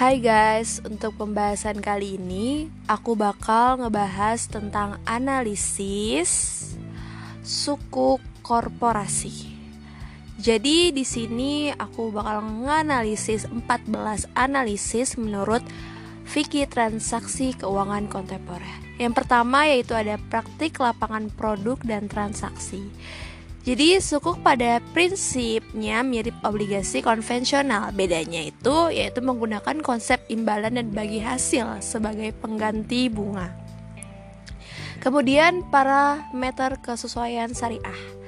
Hai guys, untuk pembahasan kali ini aku bakal ngebahas tentang analisis suku korporasi. Jadi di sini aku bakal nganalisis 14 analisis menurut fikih transaksi keuangan kontemporer. Yang pertama yaitu ada praktik lapangan produk dan transaksi. Jadi sukuk pada prinsipnya mirip obligasi konvensional. Bedanya itu yaitu menggunakan konsep imbalan dan bagi hasil sebagai pengganti bunga. Kemudian parameter kesesuaian syariah.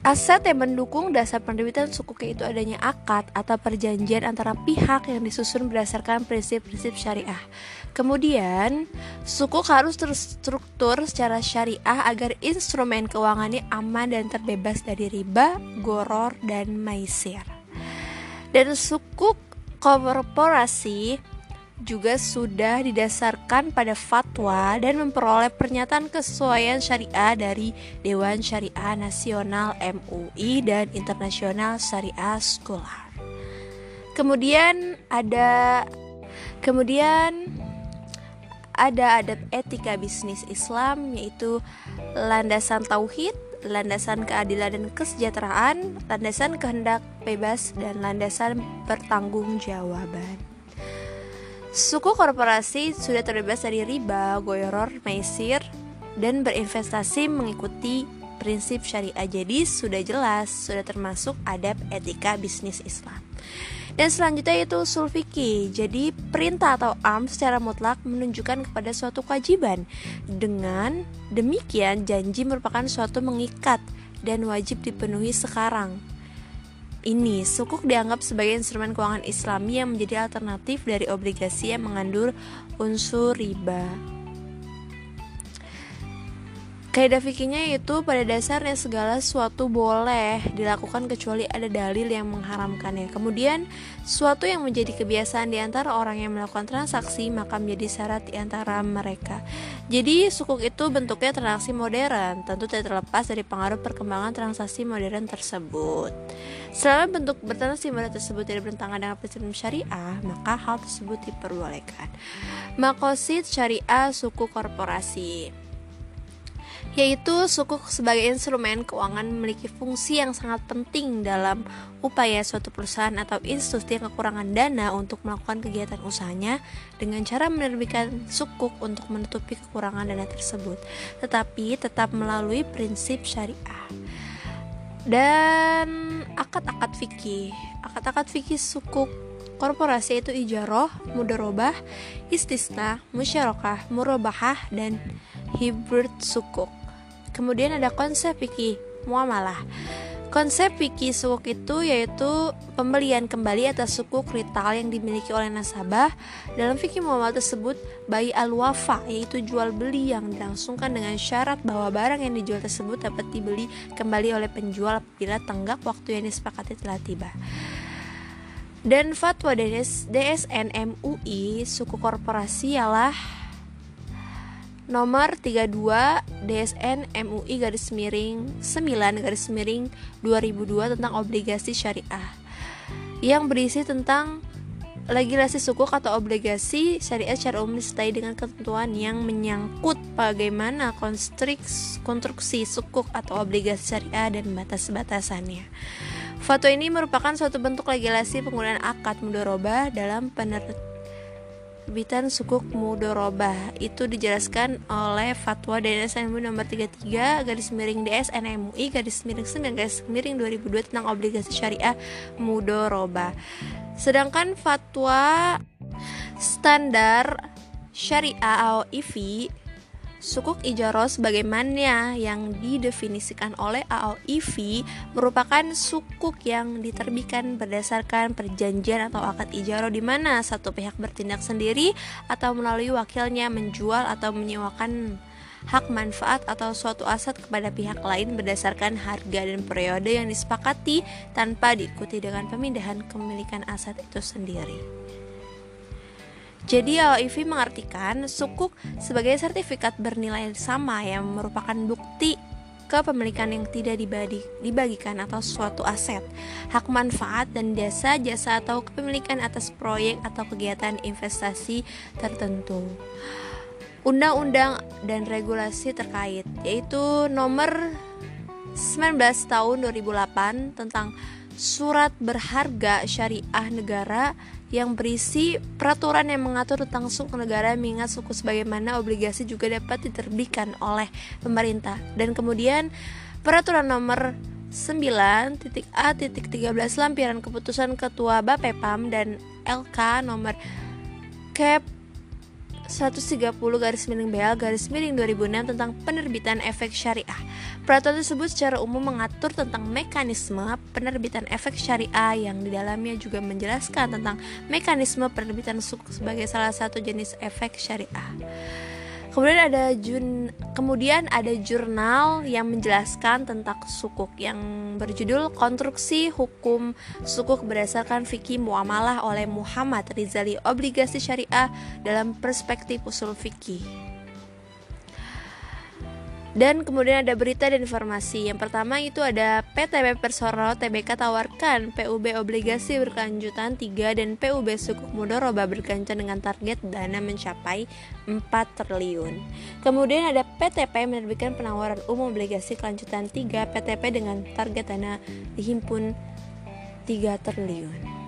Aset yang mendukung dasar penerbitan sukuk yaitu adanya akad atau perjanjian antara pihak yang disusun berdasarkan prinsip-prinsip syariah. Kemudian, sukuk harus terstruktur secara syariah agar instrumen keuangannya aman dan terbebas dari riba, goror, dan maisir. Dan sukuk korporasi juga sudah didasarkan pada fatwa dan memperoleh pernyataan kesesuaian syariah dari Dewan Syariah Nasional MUI dan Internasional Syariah Scholar. Kemudian ada kemudian ada adat etika bisnis Islam yaitu landasan tauhid, landasan keadilan dan kesejahteraan, landasan kehendak bebas dan landasan pertanggungjawaban. Suku korporasi sudah terbebas dari riba, goyoror, maisir, dan berinvestasi mengikuti prinsip syariah. Jadi sudah jelas, sudah termasuk adab etika bisnis Islam. Dan selanjutnya itu usul fikih. Jadi perintah atau am secara mutlak menunjukkan kepada suatu kewajiban. Dengan demikian janji merupakan suatu mengikat dan wajib dipenuhi sekarang ini, sukuk dianggap sebagai instrumen keuangan Islami yang menjadi alternatif dari obligasi yang mengandung unsur riba. Kaidah fikihnya itu pada dasarnya segala sesuatu boleh dilakukan kecuali ada dalil yang mengharamkannya. Kemudian, suatu yang menjadi kebiasaan di antara orang yang melakukan transaksi maka menjadi syarat di antara mereka. Jadi, sukuk itu bentuknya transaksi modern, tentu tidak terlepas dari pengaruh perkembangan transaksi modern tersebut. Selama bentuk bertransaksi modern tersebut tidak bertentangan dengan prinsip syariah, maka hal tersebut diperbolehkan. Makosid syariah suku korporasi yaitu sukuk sebagai instrumen keuangan memiliki fungsi yang sangat penting dalam upaya suatu perusahaan atau institusi yang kekurangan dana untuk melakukan kegiatan usahanya dengan cara menerbitkan sukuk untuk menutupi kekurangan dana tersebut, tetapi tetap melalui prinsip syariah. Dan akad-akad fikih, akad-akad fikih sukuk korporasi itu ijaroh, mudorobah, istisna, musyarakah, murabahah, dan hibrid sukuk. Kemudian ada konsep fikih muamalah. Konsep fikih sukuk itu yaitu pembelian kembali atas sukuk rital yang dimiliki oleh nasabah. Dalam fikih muamalah tersebut, bayi al-wafa yaitu jual beli yang dilangsungkan dengan syarat bahwa barang yang dijual tersebut dapat dibeli kembali oleh penjual apabila tenggak waktu yang disepakati telah tiba. Dan fatwa DSN MUI suku korporasi ialah nomor 32 DSN MUI garis miring 9 garis miring 2002 tentang obligasi syariah yang berisi tentang legislasi sukuk atau obligasi syariah secara umum disertai dengan ketentuan yang menyangkut bagaimana konstruksi sukuk atau obligasi syariah dan batas-batasannya. Fatwa ini merupakan suatu bentuk legislasi penggunaan akad mudoroba dalam penerbitan penerbitan sukuk mudorobah itu dijelaskan oleh fatwa DSN nomor 33 garis miring DSN MUI garis miring 9 garis miring 2002 tentang obligasi syariah mudorobah sedangkan fatwa standar syariah AOIV Sukuk ijaroh sebagaimana yang didefinisikan oleh AOIV merupakan sukuk yang diterbitkan berdasarkan perjanjian atau akad ijaroh di mana satu pihak bertindak sendiri atau melalui wakilnya menjual atau menyewakan hak manfaat atau suatu aset kepada pihak lain berdasarkan harga dan periode yang disepakati tanpa diikuti dengan pemindahan kepemilikan aset itu sendiri. Jadi LIV mengartikan sukuk sebagai sertifikat bernilai sama yang merupakan bukti kepemilikan yang tidak dibagi, dibagikan atau suatu aset, hak manfaat dan jasa jasa atau kepemilikan atas proyek atau kegiatan investasi tertentu. Undang-undang dan regulasi terkait yaitu nomor 19 tahun 2008 tentang surat berharga syariah negara yang berisi peraturan yang mengatur tentang suku negara mengingat suku sebagaimana obligasi juga dapat diterbitkan oleh pemerintah. Dan kemudian peraturan nomor 9.a.13 lampiran keputusan ketua Bapepam dan LK nomor Cap 130 garis miring BL garis miring 2006 tentang penerbitan efek syariah. Peraturan tersebut secara umum mengatur tentang mekanisme penerbitan efek syariah yang di dalamnya juga menjelaskan tentang mekanisme penerbitan sukuk sebagai salah satu jenis efek syariah. Kemudian ada jun kemudian ada jurnal yang menjelaskan tentang sukuk yang berjudul Konstruksi Hukum Sukuk berdasarkan fikih muamalah oleh Muhammad Rizali Obligasi Syariah dalam perspektif usul fikih. Dan kemudian ada berita dan informasi. Yang pertama itu ada PTB Persoro TBK tawarkan PUB obligasi berkelanjutan 3 dan PUB Sukuk Mudoroba berkencan dengan target dana mencapai 4 triliun. Kemudian ada PTP menerbitkan penawaran umum obligasi kelanjutan 3 PTP dengan target dana dihimpun 3 triliun.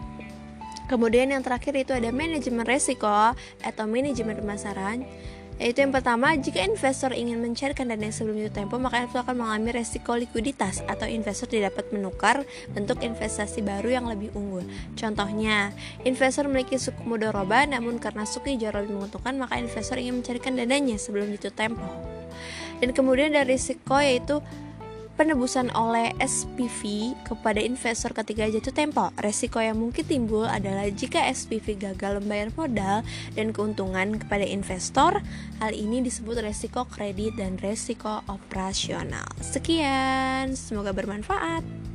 Kemudian yang terakhir itu ada manajemen resiko atau manajemen pemasaran yaitu yang pertama, jika investor ingin mencairkan dana sebelum jatuh tempo, maka investor akan mengalami resiko likuiditas atau investor tidak dapat menukar bentuk investasi baru yang lebih unggul. Contohnya, investor memiliki suku mudoroba namun karena suku hijau lebih menguntungkan, maka investor ingin mencairkan dananya sebelum jatuh tempo. Dan kemudian dari risiko yaitu penebusan oleh SPV kepada investor ketika jatuh tempo. Resiko yang mungkin timbul adalah jika SPV gagal membayar modal dan keuntungan kepada investor. Hal ini disebut resiko kredit dan resiko operasional. Sekian, semoga bermanfaat.